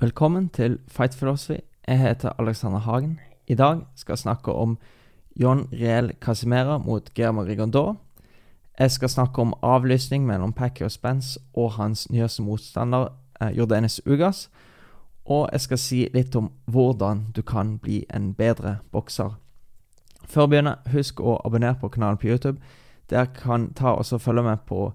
Velkommen til Fight Philosophy. Jeg heter Alexander Hagen. I dag skal jeg snakke om John Riel Casimera mot Guillermo Rigondo. Jeg skal snakke om avlysning mellom og Spence og hans nyeste motstander eh, Jordanes Ugas. Og jeg skal si litt om hvordan du kan bli en bedre bokser. Før å begynne, husk å abonnere på kanalen på YouTube. Der kan ta og følge med på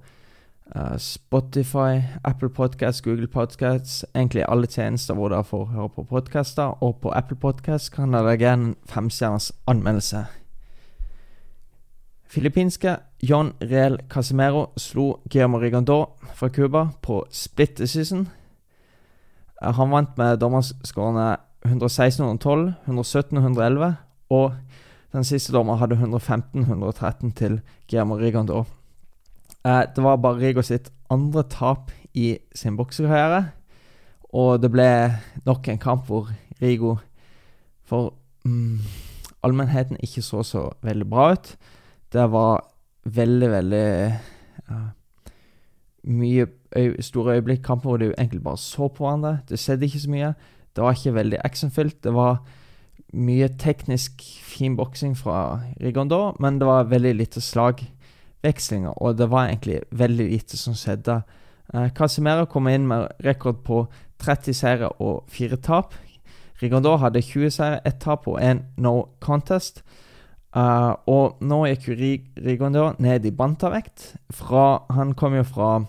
Uh, Spotify, Apple Podcasts, Google Podcasts, egentlig alle tjenester hvor dere får høre på podkaster. Og på Apple Podcasts kan dere legge en femstjerners anmeldelse. Filippinske John Real Casimero slo Guillermo Rigondo fra Cuba på split decision. Uh, han vant med dommerskårene 116-112, 117-111, og den siste dommer hadde 115-113 til Guillermo Rigondo. Eh, det var bare Rigo sitt andre tap i sin boksekarriere. Og det ble nok en kamp hvor Rigo for mm, allmennheten ikke så så veldig bra ut. Det var veldig, veldig uh, mye øy store øyeblikk, kamper hvor de egentlig bare så på hverandre. Det skjedde ikke så mye. Det var ikke veldig actionfylt. Det var mye teknisk fin boksing fra Rigondo, men det var veldig lite slag vekslinger, og det var egentlig veldig lite som skjedde. Eh, Casimero kom inn med rekord på 30 seire og 4 tap. Rigondo hadde 20 seire, 1 tap og 1 no contest. Uh, og nå gikk jo Rigondo ned i bantavekt. Fra, han kom jo fra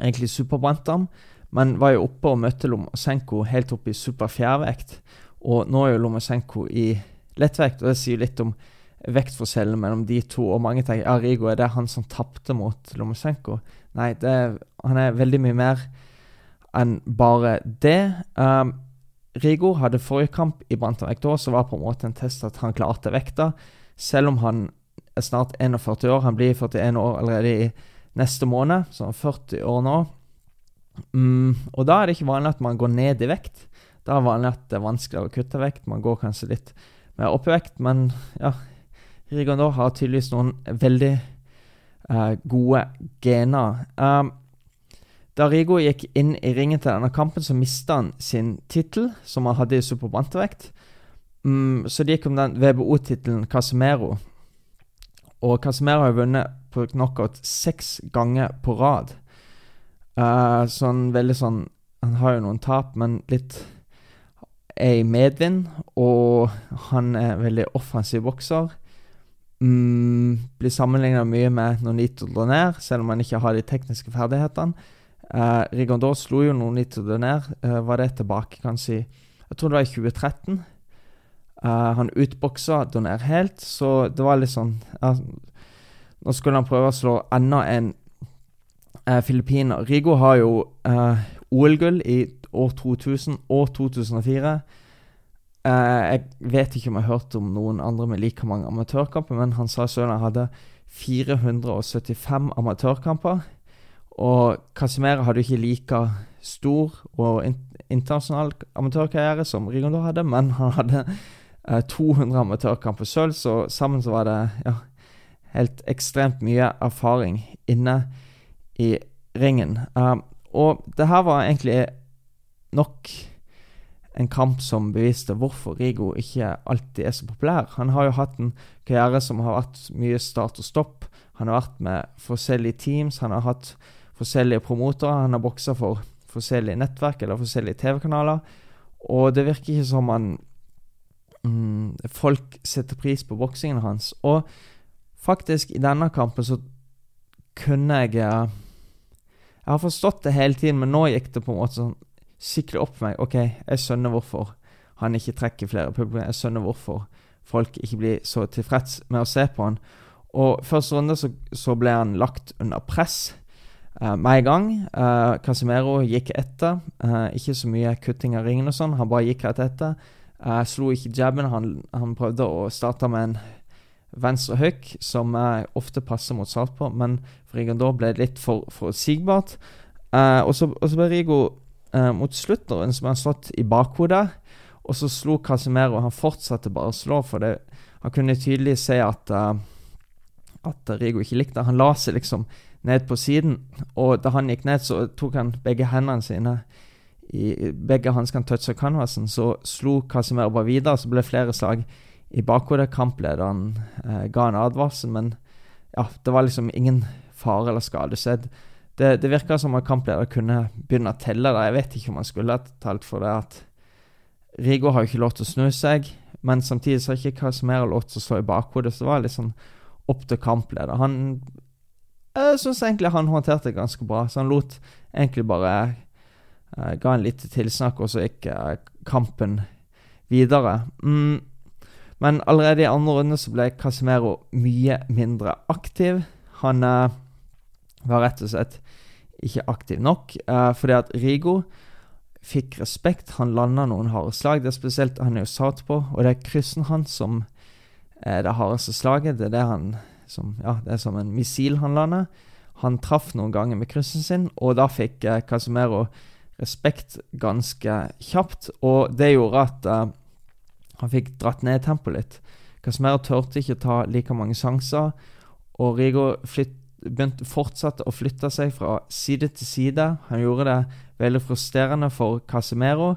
egentlig superbantam, men var jo oppe og møtte Lomosenko helt opp i superfjærvekt. Og nå er jo Lomosenko i lettvekt, og det sier litt om vektforskjellen mellom de to. Og mange tenker ja, Rigo er det han som tapte mot Lomosjenko. Nei, er, han er veldig mye mer enn bare det. Um, Rigo hadde forrige kamp i bantamvekt òg, som var på en måte en test at han klarte vekta. Selv om han er snart 41 år. Han blir 41 år allerede i neste måned, så han er 40 år nå. Mm, og da er det ikke vanlig at man går ned i vekt. Da er det vanlig at det er vanskeligere å kutte vekt. Man går kanskje litt mer opp i vekt, men ja, Rigondor har tydeligvis noen veldig uh, gode gener. Um, da Rigo gikk inn i ringen til denne kampen, så mista han sin tittel, som han hadde i superbantevekt. Um, så det gikk om den WBO-tittelen Casemiro. Og Casemiro har vunnet på knockout seks ganger på rad. Uh, sånn veldig sånn Han har jo noen tap, men litt er i medvind. Og han er veldig offensiv bokser. Mm, blir sammenligna mye med Nonito Donair, selv om han ikke har de tekniske ferdighetene. Uh, Rigondor slo jo Nonito Donair, Uh, var det tilbake kanskje Jeg tror det var i 2013. Uh, eh, han utboksa Donair helt, så det var litt sånn uh, Nå skulle han prøve å slå enda en uh, filippiner. Rigo har jo OL-gull i år 2000 og 2004. Uh, jeg vet ikke om jeg har hørt om noen andre med like mange amatørkamper, men han sa selv han hadde 475 amatørkamper. Og Casimera hadde ikke like stor og in internasjonal amatørkarriere som Rigondo hadde, men han hadde uh, eh, 200 amatørkamper selv, så sammen så var det ja, helt ekstremt mye erfaring inne i ringen. Uh, og det her var egentlig nok en kamp som beviste hvorfor Rigo ikke alltid er så populær. Han har jo hatt en karriere som har vært mye start og stopp. Han har vært med forskjellige teams, han har hatt forskjellige promotere. Han har boksa for forskjellige nettverk eller forskjellige TV-kanaler. Og det virker ikke som han mm, Folk setter pris på boksingen hans. Og faktisk, i denne kampen så kunne jeg eh, Jeg har forstått det hele tiden, men nå gikk det på en måte sånn skikkelig opp for meg. OK, jeg skjønner hvorfor han ikke trekker flere publikum. Jeg skjønner hvorfor folk ikke blir så tilfreds med å se på han. Og første runde så, så ble han lagt under press uh, med en gang. Uh, Casimero gikk etter. Uh, ikke så mye kutting av ringen og sånn. Han bare gikk rett etter. Uh, slo ikke jabben. Han, han, prøvde å starte med en venstre hook, som ofte passer mot Saltpå, men for Rigondor ble det litt for forutsigbart. og så ble Rigo uh, mot slutteren som han slått i bakhodet. Og så slo Casemiro. Han fortsatte bare å slå, for det, han kunne tydelig se at, uh, at Rigo ikke likte. Han la seg liksom ned på siden, og da han gikk ned, så tok han begge hendene sine i begge hanskene toucha canvasen, så slo Casimero bare videre. Så ble det flere slag i bakhodet. Kamplederen eh, ga en advarsel, men ja, det var liksom ingen fare eller skade. Så det, det virka som at kampleder kunne begynne å telle. det. Jeg vet ikke om han skulle ha talt for det at Rigo har jo ikke lov til å snu seg, men samtidig så har ikke Casimiro lov til å stå i bakhodet, så det var litt sånn opp til kampleder. Han Jeg syns egentlig han håndterte det ganske bra, så han lot egentlig bare uh, Ga en lite tilsnakk, og så gikk uh, kampen videre. Mm. Men allerede i andre runde så ble Casimero mye mindre aktiv. Han uh, var rett og slett ikke aktiv nok, fordi at Rigo fikk respekt. Han landa noen harde slag. Det er spesielt han er jo satt på, og det er kryssen hans som er det hardeste slaget. Det er det han som Ja, det er som en missil han lander. Han traff noen ganger med kryssen sin, og da fikk eh, Casemiro respekt ganske kjapt. Og det gjorde at eh, han fikk dratt ned tempoet litt. Casemiro turte ikke ta like mange sjanser, og Rigo flytt, begynte fortsatte å flytte seg fra side til side. Han gjorde det veldig frustrerende for Casemiro.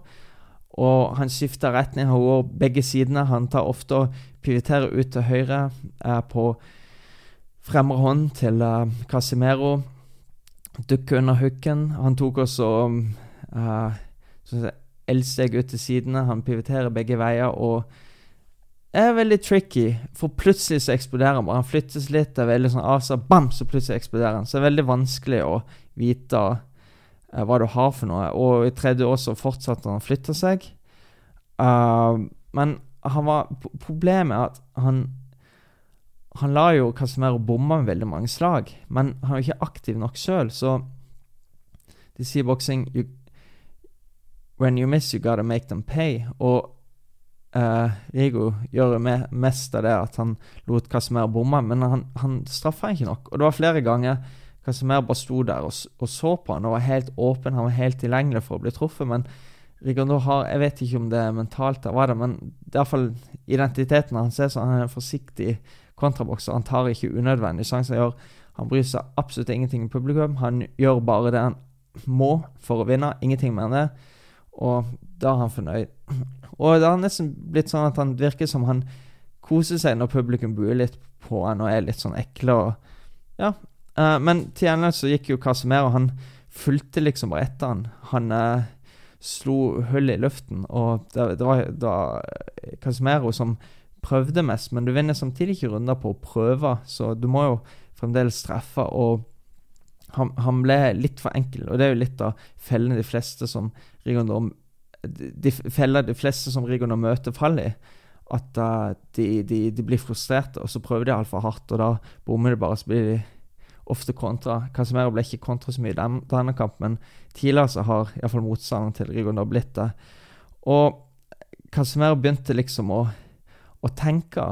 Og han skifter retning, han går begge sidene. Han tar ofte og pivoterer ut til høyre eh, på fremre hånd til eh, Casemiro. Dukker under hooken. Han tok også eh, elsteg ut til sidene. Han pivoterer begge veier og er veldig tricky, for plutselig så eksploderer han. Han flyttes litt, det er veldig sånn av seg, bam, så plutselig eksploderer han. Så det er veldig vanskelig å vite uh, hva du har for noe. Og i tredje år så fortsatte han å flytte seg. Uh, men han var problemet er at han han la jo Casemiro bomme med veldig mange slag, men han er ikke aktiv nok sjøl, så de sier boksing When you miss, you gotta make them pay. Og uh, Rigo gjør jo mest av det at han lot Casemiro bomme, men han, han straffa ikke nok. Og det var flere ganger Casemiro bare sto der og, og, så på han og var helt åpen, han var helt tilgjengelig for å bli truffet. Men Rigondo har Jeg vet ikke om det er mentalt, det var det, men det er iallfall identiteten hans er sånn. Han er en forsiktig kontrabokser. Han tar ikke unødvendige sjanser. Han bryr seg absolutt ingenting om publikum. Han gjør bare det han må for å vinne. Ingenting mer enn det. Og da er han fornøyd. Og det har nesten blitt sånn at han virker som han koser seg når publikum buer litt på han og er litt sånn ekle. Og, ja. Uh, men til gjengjeld så gikk jo Casemiro, han fulgte liksom bare etter han. Han uh, slo hull i luften, og det, det var da Casemiro som prøvde mest, men du vinner samtidig ikke runder på å prøve, så du må jo fremdeles treffe. Og han, han, ble litt for enkel, og det er jo litt av fellene de fleste som Rigondo De feller de fleste som Rigondo møter, faller i. At uh, de, de, de, blir frustrerte, og så prøver de altfor hardt, og da bommer de bare, så blir de ofte kontra. Casemiro ble ikke kontra så mye i denne kampen, men tidligere så har iallfall motstanderen til Rigondo blitt det. Og Casemiro begynte liksom å å tenke.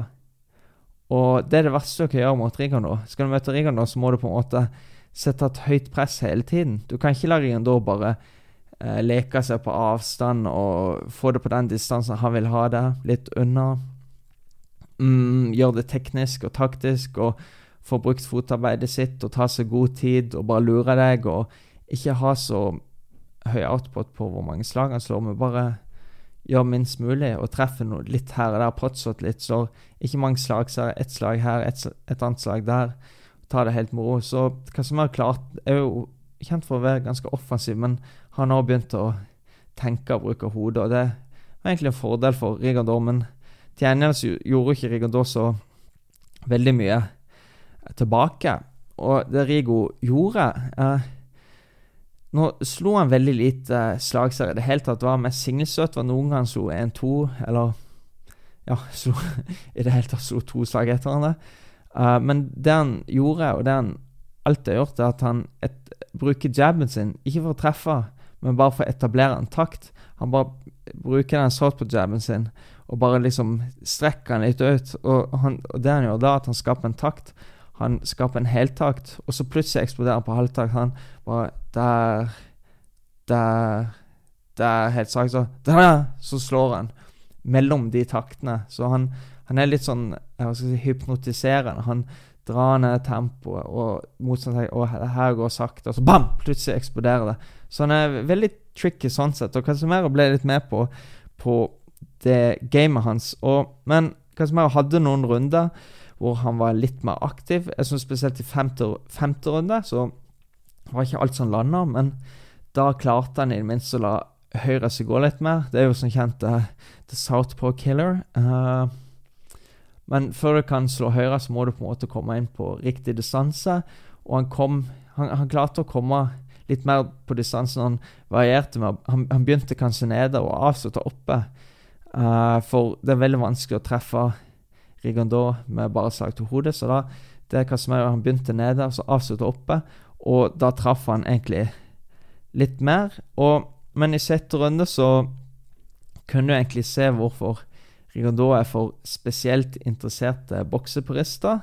Og det er det verste du kan gjøre mot Rigon nå. Skal du møte Rigon nå, så må du på en måte sette et høyt press hele tiden. Du kan ikke la Rigon da bare eh, leke seg på avstand og få det på den distansen han vil ha det, litt unna. Mm, gjøre det teknisk og taktisk og få brukt fotarbeidet sitt og ta seg god tid og bare lure deg og ikke ha så høy output på hvor mange slag han slår, men bare gjør minst mulig og treffer noe litt her og der, potshot litt, slår ikke mange slag, så ett slag her, et, et, annet slag der. Ta det helt moro. Så hva som er klart, er jo kjent for å være ganske offensiv, men har nå begynt å tenke og bruke hodet, og det var egentlig en fordel for Rigardor. Men til gjengjeld gjorde ikke Rigardor så veldig mye tilbake. Og det Rigo gjorde eh, nå slo han veldig lite slagserie. Det hele tatt var mest singelstøt. Var noen gang slo 1-2, eller Ja, slo, i det hele tatt slo to slag etter hverandre. Uh, men det han gjorde, og det han alltid har gjort, er at han et, bruker jabben sin, ikke for å treffe, men bare for å etablere en takt. Han bare bruker den sånn på jabben sin, og bare liksom strekker den litt ut. Og, han, og det han gjør da, at han skaper en takt. Han skaper en heltakt, og så plutselig eksploderer han på halvtakt. Han bare Der Der Der Helt sagt, så der, Så slår han mellom de taktene. Så han, han er litt sånn hva skal jeg si, hypnotiserende. Han drar ned tempoet, og motstanderen tenker å, her går sakte, og så bam! Plutselig eksploderer det. Så han er veldig tricky sånn sett, og Casemiro ble litt med på, på det gamet hans. Og, men Casemiro hadde noen runder hvor han var litt mer aktiv. Jeg synes Spesielt i femte, femte runde så var ikke alt som landa, men da klarte han i det minste å la høyre seg gå litt mer. Det er jo som kjent uh, The Southpaw Killer. Uh, men før du kan slå høyre, så må du på en måte komme inn på riktig distanse. Og han kom Han, han klarte å komme litt mer på distansen. Han varierte med Han, han begynte kanskje nede og avslutta oppe. Uh, for det er veldig vanskelig å treffe Rigondo med bare slag til hodet. Så da det Casemiro, han begynte nede og så avslutta oppe. Og da traff han egentlig litt mer. Og, men i sjette runde så kunne du egentlig se hvorfor Rigondo er for spesielt interesserte boksepurister.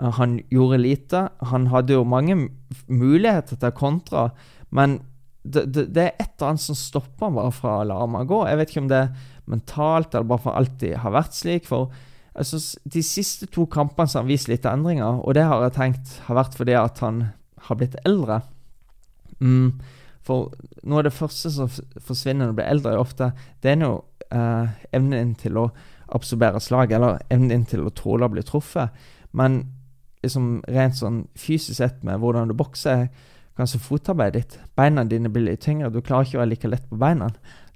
Uh, han gjorde lite. Han hadde jo mange muligheter til kontra, men det, det, det, er et eller annet som stopper han bare fra å la meg gå. Jeg vet ikke om det er mentalt eller bare for alltid har vært slik. For altså, de siste to kampene har vist litt endringer, og det har jeg tenkt har vært fordi at han har blitt eldre. Mm, for noe av det første som forsvinner når du blir eldre, ofte det er jo eh, evnen din til å absorbere slag, eller evnen din til å tåle å bli truffet. Men liksom rent sånn fysisk sett med hvordan du bokser, kanskje fotarbeidet ditt Beina dine blir litt tyngre. Du klarer ikke å være like lett på beina.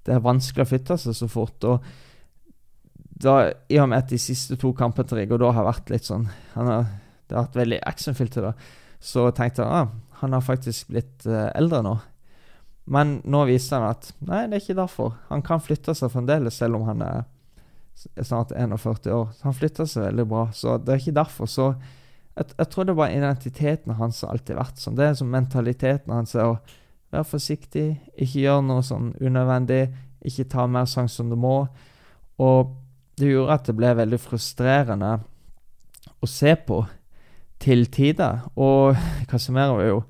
Det er vanskelig å flytte seg så fort. og da, I og med at de siste to kampene til Riggo da har vært litt sånn har, Det har vært veldig actionfylte, da. Så tenkte jeg ah, han har faktisk blitt uh, eldre nå. Men nå viser han at nei, det er ikke derfor. Han kan flytte seg fremdeles, selv om han er snart 41 år. Han flytter seg veldig bra, så det er ikke derfor. Så jeg, tror det var identiteten hans har alltid vært sånn. Det er som mentaliteten hans er å være forsiktig, ikke gjøre noe sånn unødvendig, ikke ta mer sjanser enn du må. Og det gjorde at det ble veldig frustrerende å se på til tider. Og Casemiro er jo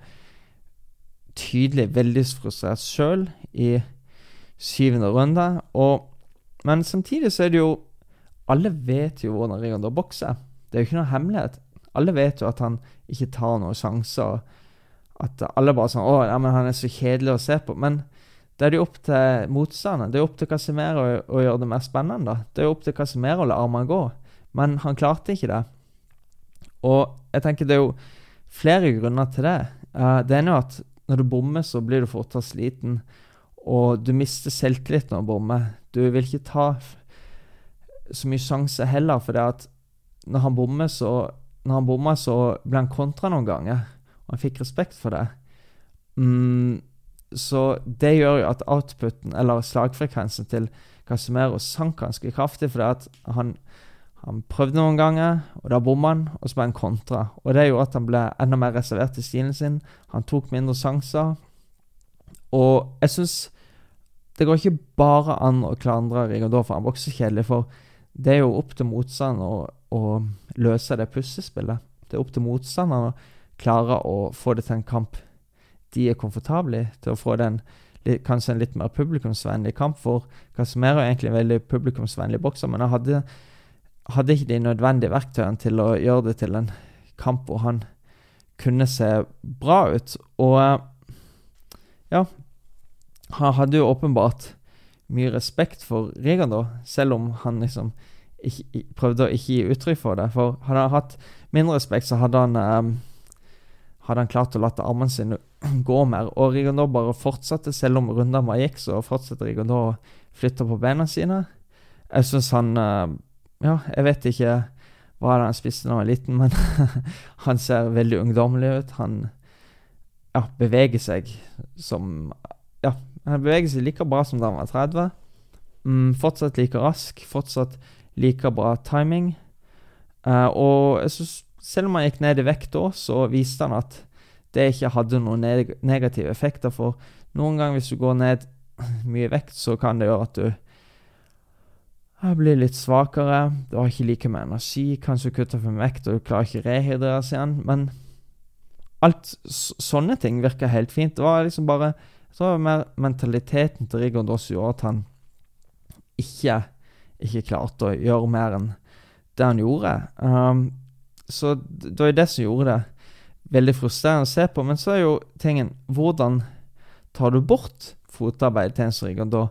tydelig veldig frustrert sjøl i syvende runde. Og, men samtidig så er det jo Alle vet jo hvordan Rigondor bokser. Det er jo ikke noe hemmelighet. Alle vet jo at han ikke tar noen sjanser. At alle bare sånn 'Å, ja, men han er så kjedelig å se på'. Men det er jo opp til motstanderen. Det er opp til Casimero å, å, gjøre det mer spennende. Det er jo opp til Casimero å la armene gå. Men han klarte ikke det. Og jeg tenker det er jo flere grunner til det. Uh, det ene er jo at når du bommer, så blir du fortere sliten, og du mister selvtillit når du bommer. Du vil ikke ta så mye sjanse heller, for det at når han bommer, så når han bomma, så ble han kontra noen ganger, og han fikk respekt for det. Mm, så det gjør jo at outputen, eller slagfrekvensen til Casemiro, sank ganske kraftig, fordi at han han prøvde noen ganger, og da bomma han, og så ble han kontra. Og det gjorde at han ble enda mer reservert i stilen sin. Han tok mindre sjanser. Og jeg syns det går ikke bare an å klandre Rigardor for han bokser kjedelig, for det er jo opp til motstanderen å, å, løse det puslespillet. Det er opp til motstanderen å klare å få det til en kamp de er komfortable i, til å få den kanskje en litt mer publikumsvennlig kamp. For Casemiro er egentlig en veldig publikumsvennlig bokser, men han hadde hadde ikke de nødvendige verktøyene til å gjøre det til en kamp hvor han kunne se bra ut. Og ja Han hadde jo åpenbart mye respekt for Regan, da, selv om han liksom ikke, prøvde å ikke gi uttrykk for det. For hadde han hatt mindre respekt, så hadde han um, hadde han klart å la armene sine gå mer. Og Rigondor bare fortsatte, selv om rundene gikk, så fortsatte Rigondor å flytte på beina sine. Jeg syns han uh, ja, jeg vet ikke hva han spiste da han var liten, men han ser veldig ungdommelig ut. Han ja, beveger seg som Ja, han beveger seg like bra som da han var 30. Mm, fortsatt like rask, fortsatt like bra timing. Uh, og synes, selv om han gikk ned i vekt da, så viste han at det ikke hadde noen neg negative effekter. For noen ganger hvis du går ned mye vekt, så kan det gjøre at du jeg blir litt svakere, du har ikke like mye energi, kanskje du kutter for vekt, og du klarer ikke rehydrere seg igjen. Men alt sånne ting virker helt fint. Det var liksom bare jeg tror det var mer mentaliteten til Rigor Doss gjorde at han ikke, ikke klarte å gjøre mer enn det han gjorde. Um, så det var jo det som gjorde det veldig frustrerende å se på. Men så er jo tingen Hvordan tar du bort fotarbeid til en som rigger da?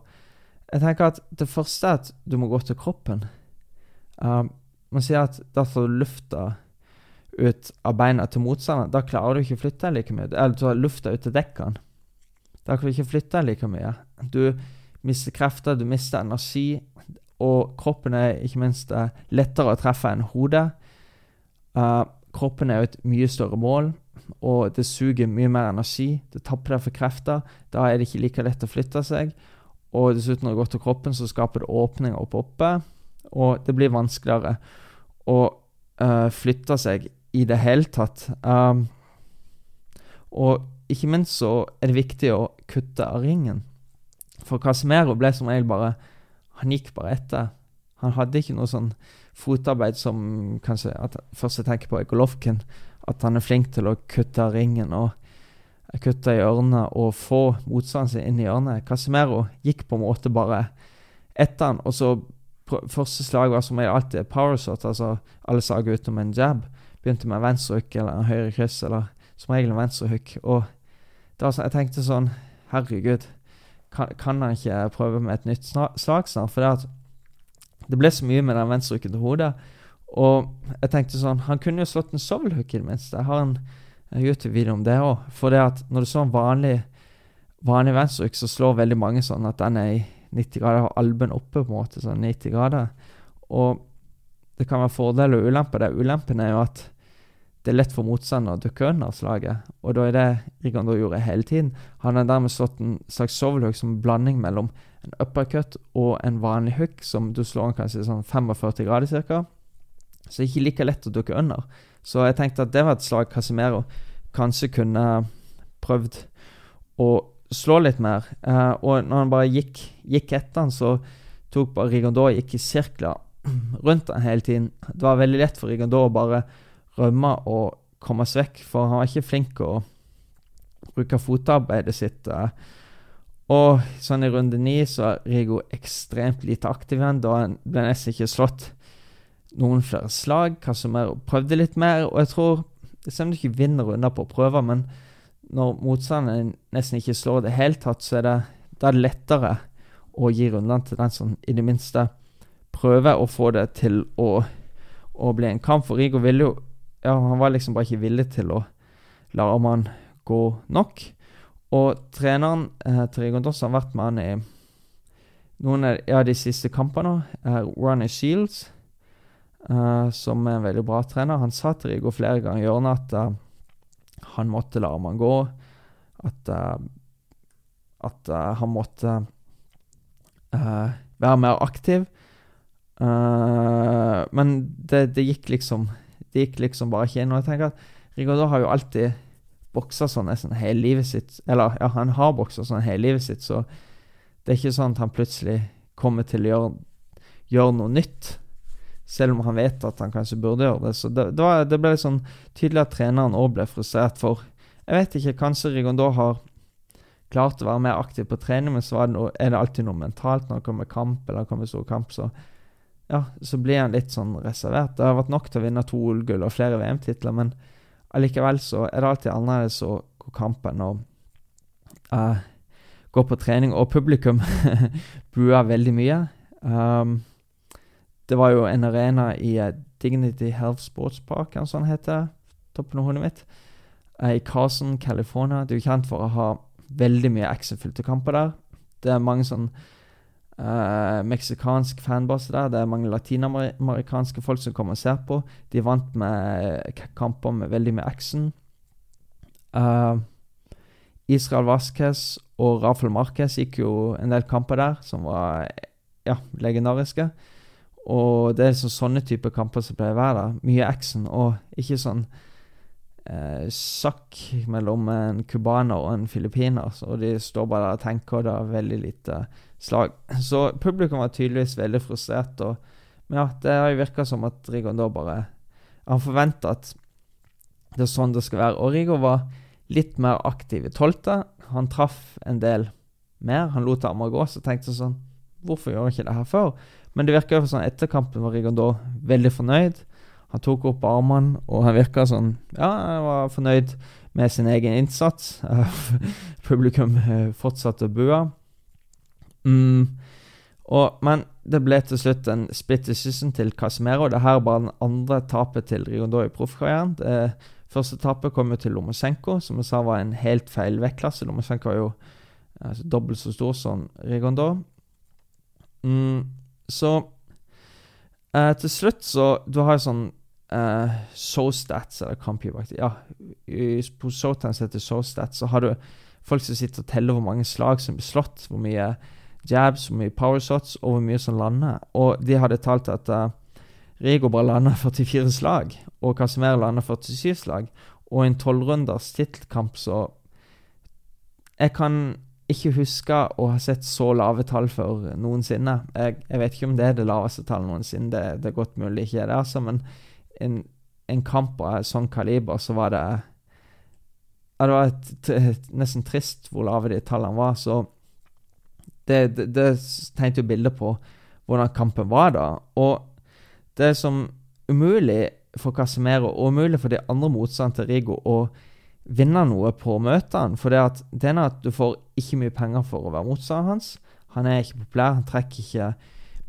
Jeg tenker at det første er at du må gå til kroppen. Um, man sier at da får du lufta ut av beina til motstanderen. Da klarer du ikke å flytte like mye. Eller du har lufta ut til dekkene. Da kan du ikke flytte like mye. Du mister krefter, du mister energi, og kroppen er ikke minst uh, lettere å treffe enn hodet. Uh, kroppen er jo et mye større mål, og det suger mye mer energi. Det tapper deg for krefter. Da er det ikke like lett å flytte seg. Og dessuten, når det går til kroppen, så skaper det åpninger opp oppe, og det blir vanskeligere å uh, flytte seg i det hele tatt. Um, og ikke minst så er det viktig å kutte av ringen. For Casemiro ble som regel bare Han gikk bare etter. Han hadde ikke noe sånn fotarbeid som kanskje at Først jeg tenker på Golovkin, at han er flink til å kutte ringen og kutte i hjørnet og få motstanderen sin inn i hjørnet. Casimero gikk på en måte bare etter han, og så Første slag var som alltid power shot, altså alle slag utenom en jab. Begynte med venstre hook eller en høyre kryss, eller som regel en venstre hook. Og da så, jeg tenkte sånn Herregud, kan, kan, han ikke prøve med et nytt slag snart? For det, at det ble så mye med den venstre hooken til hodet. Og jeg tenkte sånn Han kunne jo slått en shovelhook i det minste. Jeg har en YouTube-video om det òg. For det at når du slår en vanlig, vanlig venstrehook, så slår veldig mange sånn at den er i 90 grader, har albuen oppe, på en måte, sånn 90 grader. Og det kan være fordeler og ulemper. Det Ulempen er jo at det er lett for motstander å dukke under slaget, og da er det Rigondo gjorde hele tiden. Han har dermed slått en slags sovelhook som en blanding mellom en uppercut og en vanlig hook, som du slår kanskje sånn 45 grader ca. Så det er ikke like lett å dukke under. Så jeg tenkte at det var et slag Casimero kanskje kunne prøvd å slå litt mer. Eh, og når han bare gikk, gikk etter han, så tok bare Rigondo gikk i sirkler rundt han hele tiden. Det var veldig lett for Rigondo å bare rømme og komme seg vekk, for han var ikke flink til å bruke fotarbeidet sitt. Uh, og sånn i runde ni så er Rigo ekstremt lite aktiv igjen. Da han ble nesten ikke slått noen flere slag. Casemiro prøvde litt mer, og jeg tror Selv om du ikke vinner runder på å prøve, men når motstanderen nesten ikke slår det helt tatt, så er det, det er lettere å gi rundene til den som i det minste prøver å få det til å, å bli en kamp. For Rigo ville jo ja, Han var liksom bare ikke villig til å la Arman gå nok. Og treneren eh, Terje Gondos har vært med han i noen av ja, de siste kampene. Er Ronny Shields, eh, som er en veldig bra trener, han sa til Rigo flere ganger i hjørnet at eh, han måtte la Arman gå. At, uh, at uh, han måtte være mer aktiv. men det, det, gikk liksom Det gikk liksom bare ikke inn. Og jeg tenker at Rigodo har jo alltid boksa sånn nesten hele livet sitt. Eller ja, han har boksa sånn hele livet sitt, så det er ikke sånn at han plutselig kommer til å gjøre, gjøre noe nytt selv om han vet at han kanskje burde gjøre det. Så det, det, var, det ble sånn tydelig at treneren òg ble frustrert for Jeg vet ikke, kanskje Rigondo har klart å være mer aktiv på trening, men så det er det alltid noe mentalt når det kommer kamp eller kommer stor kamp. Så ja, så blir han litt sånn reservert. Det har vært nok til å vinne to OL-gull og flere VM-titler, men allikevel så er det alltid annerledes å gå kampen og uh, gå på trening. Og publikum buer veldig mye. Um, det var jo en arena i uh, Dignity Health Sports Park, eller sånn heter det, toppen av hodet mitt, uh, i Carson, California. Det er jo kjent for å ha veldig mye actionfylte kamper der. Det er mange sånn uh, meksikansk fanbase der. Det er mange latinamerikanske folk som kommer og ser på. De vant med kamper med veldig mye action. Uh, Israel Vasquez og Rafael Marquez gikk jo en del kamper der som var ja, legendariske. Og det er så, sånne typer kamper som pleier å være der. Mye action, og ikke sånn eh, sakk mellom en cubaner og en filippiner. Og de står bare der og tenker, og det er veldig lite slag. Så publikum var tydeligvis veldig frustrert. Og, men ja, det har jo virka som at Rigo da bare Han forventa at det er sånn det skal være. Og Rigo var litt mer aktiv i tolvte. Han traff en del mer. Han lot armer gå, så tenkte jeg sånn Hvorfor gjør han ikke det her før? Men det virka sånn etter kampen var Rigondo veldig fornøyd. Han tok opp armene, og han virka sånn Ja, han var fornøyd med sin egen innsats. Publikum fortsatte å bue. Mm. Og, men det ble til slutt en split decision til Casemiro. Det her var den andre tapet til Rigondo i proffkarrieren. Det første tapet kom jo til Lomosenko, som jeg sa var en helt feil vektklasse. Lomosenko var jo altså, dobbelt så stor som Rigondo. Mm, så eh, til slutt så Du har jo sånn eh, SoStats, eller Kampivakt Ja, på Showtime heter SoStats, så har du folk som sitter og teller hvor mange slag som blir slått, hvor mye jabs, hvor mye powershots og hvor mye som lander. Og de hadde talt at uh, Rigo bare landa 44 slag, og Casemiro landa 47 slag. Og en tolvrunders tittelkamp så Jeg kan ikke huske å ha sett så lave tall før noensinne. Jeg, jeg vet ikke om det er det laveste tallet noensinne, det, det er godt mulig ikke det, altså, men en, en kamp av sånn kaliber, så var det ja, Det var et, et, nesten trist hvor lave de tallene var. Så det, det, det tegnet jo bilder på hvordan kampen var da. Og det som umulig for Casemiro og umulig for de andre motstanderne til Rigo å vinne noe på møtene. For det, at, det er at du får ikke mye penger for å være motstanderen hans. Han er ikke populær, han trekker ikke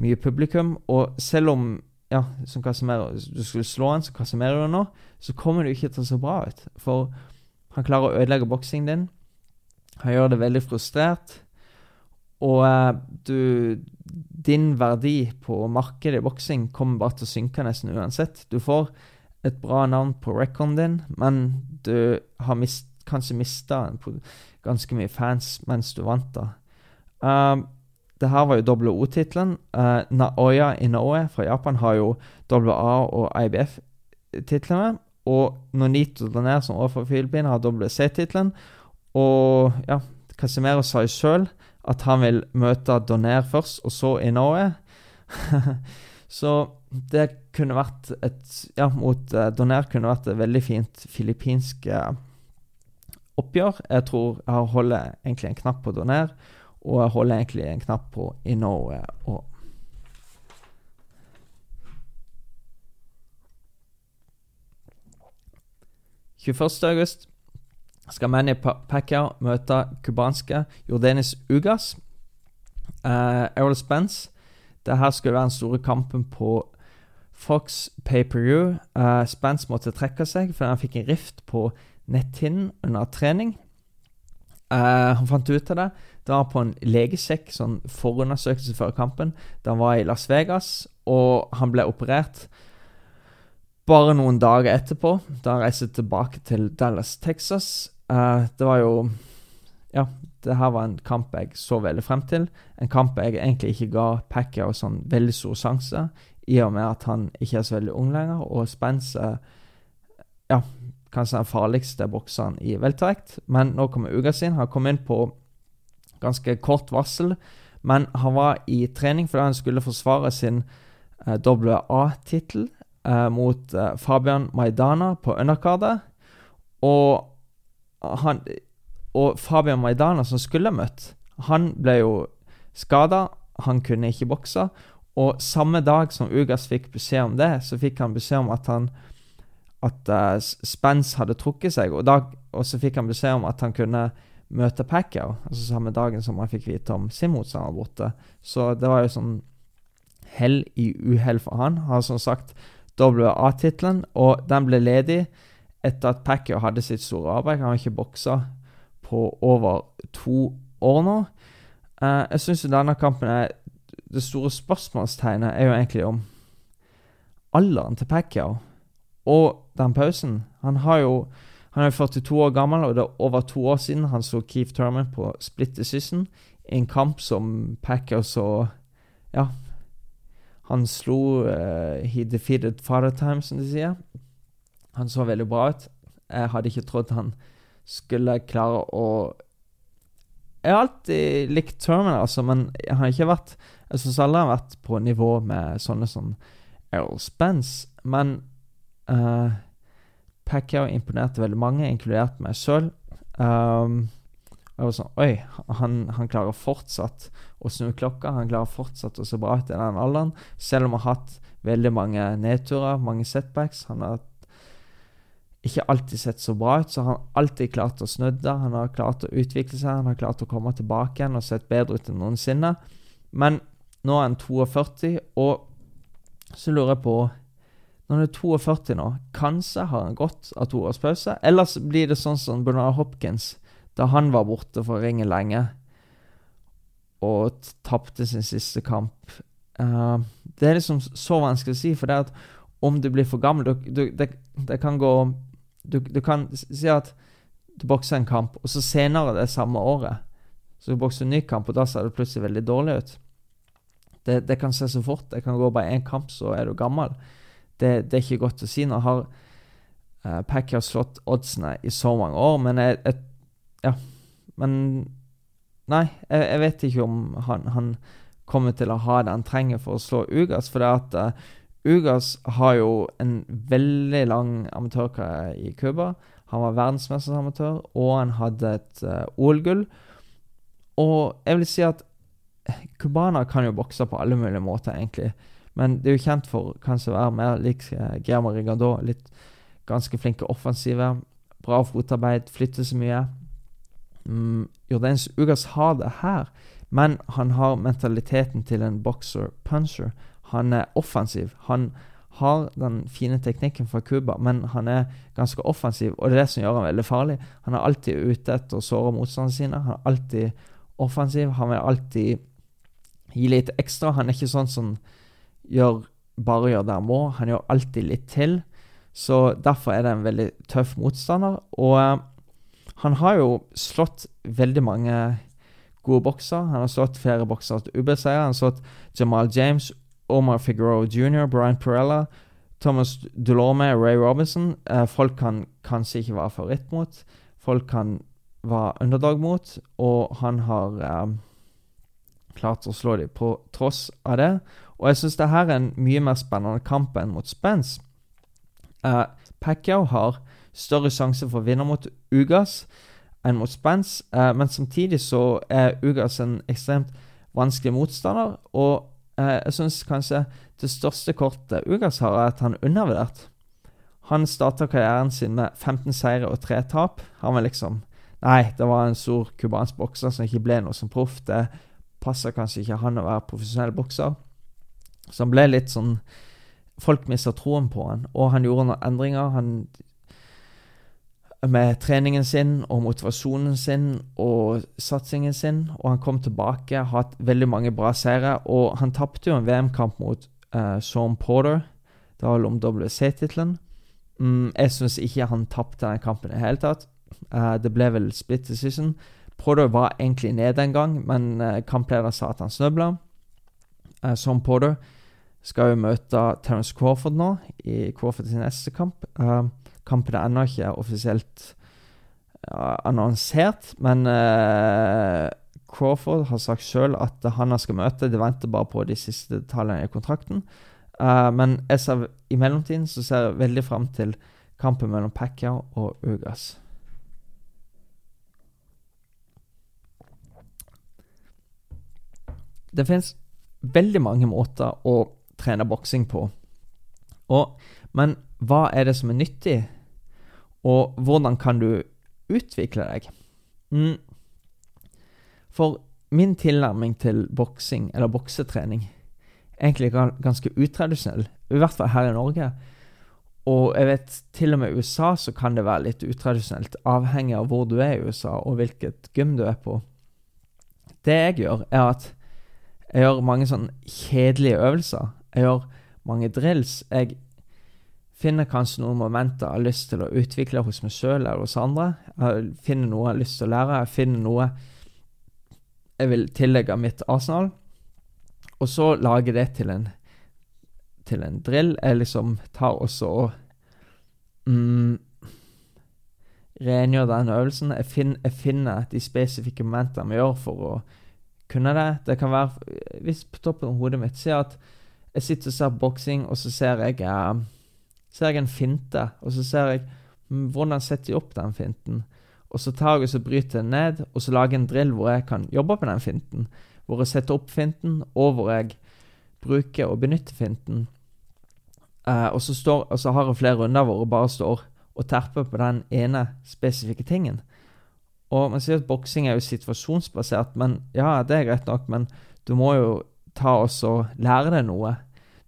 mye publikum. Og selv om ja, som Casemiro, du skulle slå han som Casemiro nå, så kommer du ikke til å se bra ut. For han klarer å ødelegge boksingen din. Han gjør det veldig frustrert. Og uh, du Din verdi på markedet i boksing kommer bare til å synke nesten uansett. Du får et bra navn på recorden din, men du har mist, kanskje mista ganske mye fans mens du vant, da. Uh, det her var jo WHO-tittelen. Uh, Naoya Inoue fra Japan har jo WA og IBF-titlene. Og Nonito Donair, som overfor Filippinene, har WC-tittelen. Og ja, Casimero sa jo sjøl at han vil møte Donair først, og så Inoue. så det kunne vært et Ja, mot uh, Donair kunne vært et veldig fint filippinsk uh, oppgjør. Jeg tror jeg holder egentlig en knapp på Donair, og jeg holder egentlig en knapp på Inoue òg. august skal Manny Pacquiao møte cubanske Jordanis Ugas. Uh, Errol Spence. Det her skulle være den store kampen på Fox Pay-Per-View. Uh, Spence måtte trekke seg fordi han fikk en rift på netthinnen under trening. Uh, han fant ut av det. Det var på en legesjekk, sånn forundersøkelse før kampen. Da han var i Las Vegas, og han ble operert bare noen dager etterpå. Da han reiste tilbake til Dallas, Texas. Uh, det var jo Ja, det her var en kamp jeg så veldig frem til. En kamp jeg egentlig ikke ga Packer sånn veldig stor sjanse, i og med at han ikke er så veldig ung lenger, og Spence Ja, kanskje den farligste bokseren i veltervekt. Men nå kommer uka sin. Han kom inn på ganske kort varsel, men han var i trening fordi han skulle forsvare sin uh, WA-tittel uh, mot Fabian Maidana på underkardet. Og han, Og Fabian Maidana, som skulle møtt, han ble jo skada. Han kunne ikke bokse. Og samme dag som Ugas fikk beskjed om det, så fikk han beskjed om at han at uh, Spence hadde trukket seg, og, dag, og, så fikk han beskjed om at han kunne møte Pacquiao, altså samme dagen som han fikk vite om sin motstander borte. Så det var jo sånn hell i uhell for han. Han har som sagt WA-tittelen, og den ble ledig etter at Pacquiao hadde sitt store arbeid. Han har ikke boksa på over to år nå. Uh, jeg syns denne kampen er Det store spørsmålstegnet er jo egentlig om alderen til Pacquiao og den pausen. Han har jo han er 42 år gammel, og det er over to år siden han så Keith Turman på split decision i en kamp som Pacquiao så Ja, han slo uh, He defeated father time, som de sier. Han så veldig bra ut. Jeg hadde ikke trodd han skulle klare å Jeg har alltid likt Terminal, altså, men jeg har ikke vært Jeg syns aldri han har vært på nivå med sånne som Errol Spence. Men uh, Pacquiao imponerte veldig mange, inkludert meg sjøl. Um, jeg var sånn Oi, han, han klarer fortsatt å snu klokka. Han klarer fortsatt å se bra ut i den alderen, selv om han har hatt veldig mange nedturer, mange setbacks. Han har ikke alltid sett så bra ut, så han har alltid klart å snudde. Han har klart å utvikle seg, han har klart å komme tilbake igjen og sett bedre ut enn noensinne. Men nå er han 42, og så lurer jeg på Når han er 42 nå, kanskje har han gått av to års pause? Ellers blir det sånn som Bernard Hopkins, da han var borte for ringen lenge og tapte sin siste kamp. Uh, det er liksom så vanskelig å si, for det er at om du blir for gammel du, det, det, kan gå du, du, kan si at du bokser en kamp, og så senere det samme året så du bokser en ny kamp, og da ser det plutselig veldig dårlig ut. Det, det kan se så fort. Det kan gå bare én kamp, så er du gammel. Det, det, er ikke godt å si. Nå har uh, Pacquiao slått oddsene i så mange år, men jeg, jeg Ja. Men Nei, jeg, jeg, vet ikke om han, han, kommer til å ha det han trenger for å slå Ugas. For det at uh, Ugas har jo en veldig lang amatørkarriere i Cuba. Han var verdensmestersamatør, og han hadde et uh, OL-gull. Og jeg vil si at cubanere kan jo bokse på alle mulige måter, egentlig. Men det er jo kjent for kanskje å være mer lik uh, Guillermo Rigado. Litt ganske flinke offensive. Bra fotarbeid, flytter så mye. Mm, Jordans Ugas har det her, men han har mentaliteten til en boxer-puncher. Han er offensiv. Han har den fine teknikken fra Cuba, men han er ganske offensiv, og det er det som gjør han veldig farlig. Han er alltid ute etter å såre motstanderne sine. Han er alltid offensiv. Han vil alltid gi litt ekstra. Han er ikke sånn som gjør, bare gjør det han må. Han gjør alltid litt til. Så derfor er det en veldig tøff motstander. Og uh, han har jo slått veldig mange gode bokser. Han har slått flere bokser til UB-seier. Han har slått Jamal James, Omar Figueroa jr., Brian Perella, Thomas Delorme, Ray Robinson. Eh, folk kan kanskje ikke være favoritt mot. Folk kan være underdog mot, og han har eh, klart å slå dem på tross av det. Og jeg syns det her er en mye mer spennende kamp enn mot Spence. Eh, Pacquiao har større sjanse for å vinne mot Ugas enn mot Spence, eh, men samtidig så er Ugas en ekstremt vanskelig motstander. og jeg syns kanskje det største kortet Ugas har, er at han er undervurdert. Han starta karrieren sin med 15 seire og 3 tap. Han var liksom Nei, det var en stor cubansk bokser som ikke ble noe som proff. Det passer kanskje ikke han å være profesjonell bokser. Så han ble litt sånn Folk mista troen på han, og han gjorde noen endringer. Han med treningen sin og motivasjonen sin og satsingen sin. Og han kom tilbake, hatt veldig mange bra seire. Og han tapte jo en VM-kamp mot uh, Sean Porter. Det var om WC-tittelen. Mm, jeg syns ikke han tapte den kampen i det hele tatt. Uh, det ble vel split decision. Porter var egentlig nede en gang, men uh, kamplederen sa at han snøbla. Uh, Sean Porter skal jo møte Terence Crawford nå i Crawford sin neste kamp. Uh, Kampen er ennå ikke offisielt annonsert, men uh, Crawford har sagt sjøl at han skal møte. De venter bare på de siste tallene i kontrakten. Uh, men ser, i mellomtiden så ser jeg veldig fram til kampen mellom Pacquiao og Ugas. Det fins veldig mange måter å trene boksing på. Og, men hva er det som er nyttig og hvordan kan du utvikle deg? Mm. For min tilnærming til boksing, eller boksetrening, er egentlig ganske utradisjonell. I hvert fall her i Norge. Og jeg vet til og med i USA så kan det være litt utradisjonelt, avhengig av hvor du er i USA og hvilket gym du er på. Det jeg gjør, er at jeg gjør mange sånn kjedelige øvelser. Jeg gjør mange drills. Jeg finner kanskje noen momenter jeg har lyst til å utvikle hos meg sjøl eller hos andre. Jeg finner noe jeg har lyst til å lære. Jeg finner noe jeg vil tillegge mitt arsenal. Og så lage det til en, til en drill. Jeg liksom tar også og mm, rengjør den øvelsen. Jeg, fin, jeg, finner de spesifikke momentene vi gjør for å kunne det. Det kan være Hvis på toppen av hodet mitt ser at jeg sitter og ser boksing, og så ser jeg eh, ser jeg en finte, og så ser jeg mm, hvordan setter jeg opp den finten. Og så tar jeg og så bryter jeg ned, og så lager jeg en drill hvor jeg kan jobbe på den finten. Hvor jeg setter opp finten, og hvor jeg bruker og benytter finten. Eh, og, så står, og, så har jeg flere runder hvor jeg bare står og terper på den ene spesifikke tingen. Og Man sier at boksing er jo situasjonsbasert, men ja, det er greit nok, men du må jo ta oss og lære deg noe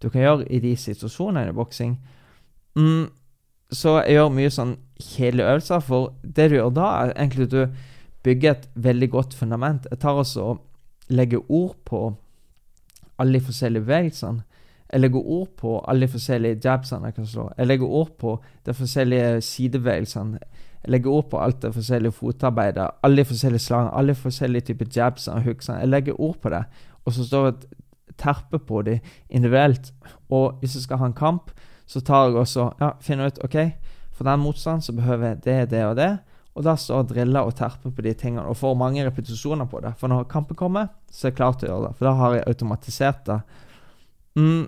du kan gjøre i de situasjonene i boksing. Mm, så jeg gjør mye sånn kjedelige øvelser, for det du gjør da, er egentlig at du bygger et veldig godt fundament. Jeg tar også og legger ord på alle de forskjellige bevegelsene. Jeg legger ord på alle de forskjellige jabsene jeg kan slå. Jeg legger ord på de forskjellige sidebevegelsene. Jeg legger ord på alt det forskjellige fotarbeidet, alle de forskjellige slagene, alle de forskjellige typer jabsene og hooks. Jeg legger ord på det, og så står jeg og terper på dem individuelt. Og hvis jeg skal ha en kamp, så tar jeg også ja, finner ut OK, for den motstanden så behøver jeg det, det og det. Og da står driller og terper på de tingene og får mange repetisjoner på det. For når kampen kommer, så er jeg klar til å gjøre det. For da har jeg automatisert det. Mm.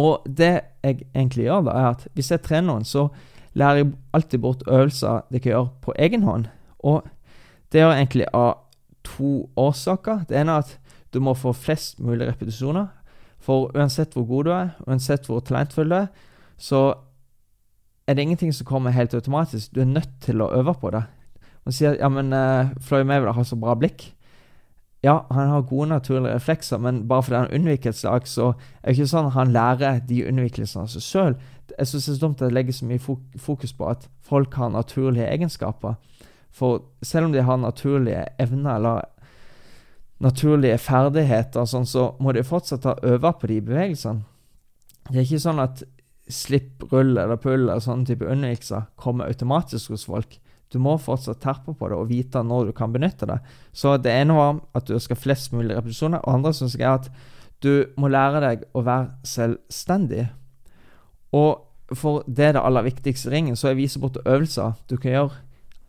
Og det jeg egentlig gjør, da, er at hvis jeg trener noen, så lærer jeg alltid bort øvelser de kan gjøre på egen hånd. Og det gjør jeg egentlig av to årsaker. Det ene er at du må få flest mulig repetisjoner. For uansett hvor god du er, uansett hvor talentfull du er, så er det ingenting som kommer helt automatisk. Du er nødt til å øve på det. Man sier ja, men uh, Floyd Mayweather har så bra blikk. Ja, han har gode naturlige reflekser, men bare fordi han unnviker et slag, så er det ikke sånn at han lærer de unnvikelsene av seg sjøl. Jeg syns det er dumt at det legger så mye fokus på at folk har naturlige egenskaper. For selv om de har naturlige evner eller naturlige ferdigheter, sånn, så må de fortsatt ha øve på de bevegelsene. Det er ikke sånn at slipp, rull eller pull eller sånne type unnvikelser kommer automatisk hos folk. Du må fortsatt terpe på det og vite når du kan benytte det. Så det ene var at du skal flest mulig repetisjoner. Og andre synes jeg er at du må lære deg å være selvstendig. Og for det er det aller viktigste i ringen, så er vise bort øvelser du kan gjøre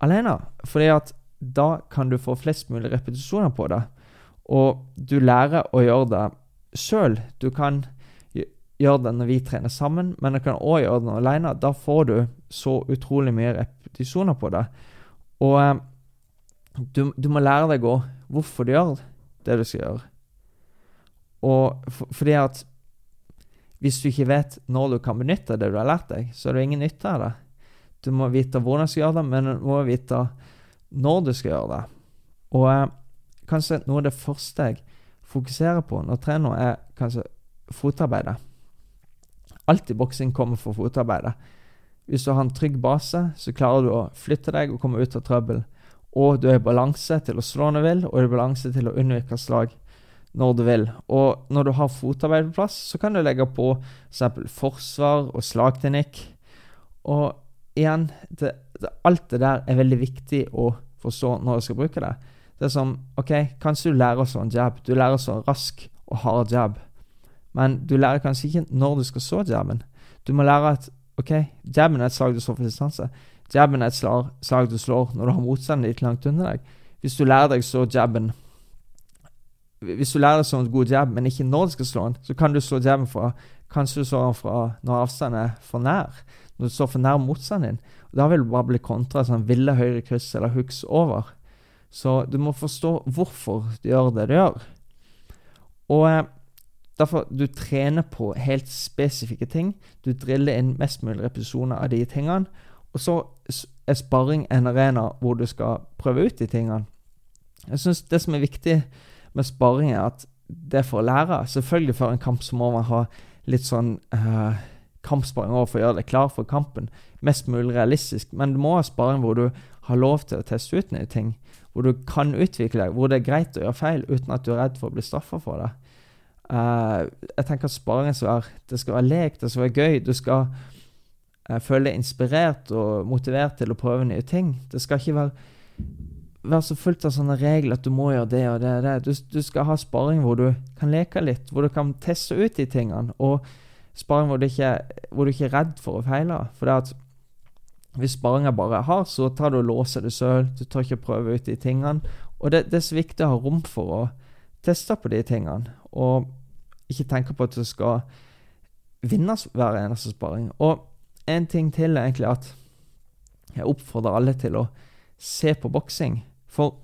alene. Fordi at da kan du få flest mulig repetisjoner på det. Og du lærer å gjøre det sjøl. Du kan gjøre det når vi trener sammen, men du kan òg gjøre det alene. Da får du så utrolig mye repetisjoner på det. Og eh, du, du, må lære deg òg hvorfor du gjør det du skal gjøre. Og for, fordi at hvis du ikke vet når du kan benytte det du har lært deg, så er det ingen nytte av det. Du må vite hvordan du skal gjøre det, men du må vite når du skal gjøre det. Og eh, kanskje noe av det første jeg fokuserer på når trener, er kanskje fotarbeidet. Alt i boksing kommer fra fotarbeidet. Hvis du har en trygg base, så klarer du å flytte deg og komme ut av trøbbel. Og du er i balanse til å slå når du vil, og du er i balanse til å unnvike slag når du vil. Og når du har fotarbeid på plass, så kan du legge på f.eks. forsvar og slagteknikk. Og igjen, det, det, alt det der er veldig viktig å forstå når du skal bruke det. Det er som OK, kanskje du lærer å slå en jab. Du lærer å slå rask og hard jab. Men du lærer kanskje ikke når du skal slå jabben. Du må lære at OK, jabben er et slag du slår for distanse. Jabben er et slag, slag du slår når du har motstanderen litt langt under deg. Hvis du lærer deg å slå jabben Hvis du lærer deg så en god jab, men ikke når du skal slå den, så kan du slå jabben fra Kanskje du slår den fra når avstanden er for nær. Når du står for nær motstanden din. Og Da vil du bare bli kontra sånn ville høyre kryss eller hooks over. Så du må forstå hvorfor du gjør det du gjør. Og eh, derfor du trener på helt spesifikke ting. Du driller inn mest mulig repetisjoner av de tingene. Og så er sparring en arena hvor du skal prøve ut de tingene. Jeg synes Det som er viktig med sparring, er at det er for å lære. Selvfølgelig før en kamp så må man ha litt sånn uh, kampsparing for å gjøre det klar for kampen. Mest mulig realistisk. Men du må ha sparring hvor du har lov til å teste ut nye ting hvor du kan utvikle deg, hvor det er greit å gjøre feil uten at du er redd for å bli straffa for det. Uh, jeg tenker at sparing skal være, det skal være lek, det skal være gøy. Du skal uh, føle deg inspirert og motivert til å prøve nye ting. Det skal ikke være, være så fullt av sånne regler at du må gjøre det og det og det. Du, du, skal ha sparing hvor du kan leke litt, hvor du kan teste ut de tingene. Og sparing hvor du ikke, hvor du ikke er redd for å feile. For det at hvis sparinga bare hard, så tar du og låser det sjøl. Du tør ikke prøve ut de tingene. Og det, det, er så viktig å ha rom for å teste på de tingene. Og ikke tenke på at du skal vinne hver eneste sparing. Og en ting til er egentlig at jeg oppfordrer alle til å se på boksing. For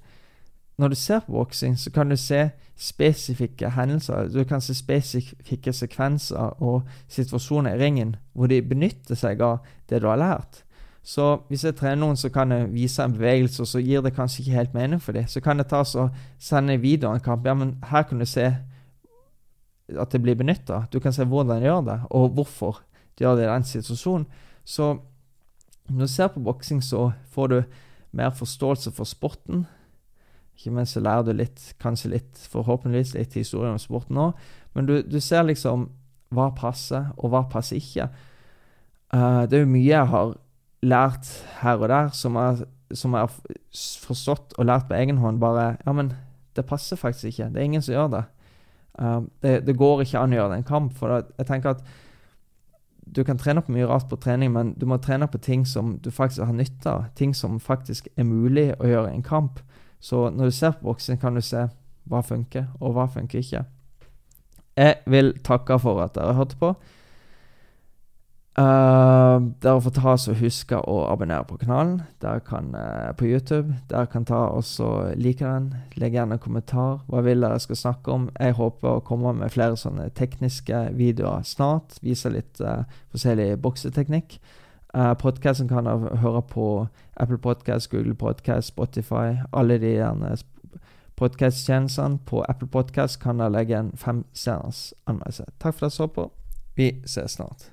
når du ser på boksing, så kan du se spesifikke hendelser. Du kan se spesifikke sekvenser og situasjoner i ringen hvor de benytter seg av det du har lært. Så hvis jeg trener noen, så kan jeg vise en bevegelse, og så gir det kanskje ikke helt mening for dem. Så kan jeg ta og sende video av en kamp. Ja, men her kan du se at det blir benytta. Du kan se hvordan de gjør det, og hvorfor de gjør det i den situasjonen. Så når du ser på boksing, så får du mer forståelse for sporten. Ikke minst så lærer du litt, kanskje litt, forhåpentligvis litt historie om sporten òg. Men du, du, ser liksom hva passer, og hva passer ikke. Uh, det er jo mye jeg har lært her og der som jeg, som jeg har forstått og lært på egen hånd. Bare Ja, men det passer faktisk ikke. Det er ingen som gjør det. Uh, det, det, går ikke an å gjøre det en kamp. For da, jeg tenker at du kan trene på mye rart på trening, men du må trene på ting som du faktisk har nytte av. Ting som faktisk er mulig å gjøre i en kamp. Så når du ser på boksing, kan du se hva funker, og hva funker ikke. Jeg vil takke for at dere hørte på. Uh, dere får ta så huske å abonnere på kanalen kan, uh, på YouTube. Dere kan ta også like den. Legg gjerne en kommentar. Hva vil dere skal snakke om? Jeg håper å komme med flere sånne tekniske videoer snart. Vise litt uh, forskjellig bokseteknikk. Uh, Podkasten kan dere høre på Apple Podcast, Google Podcast, Spotify. Alle de podkast-tjenestene. På Apple Podcast kan dere legge en femstjerners anmeldelse. Takk for at dere så på. Vi ses snart.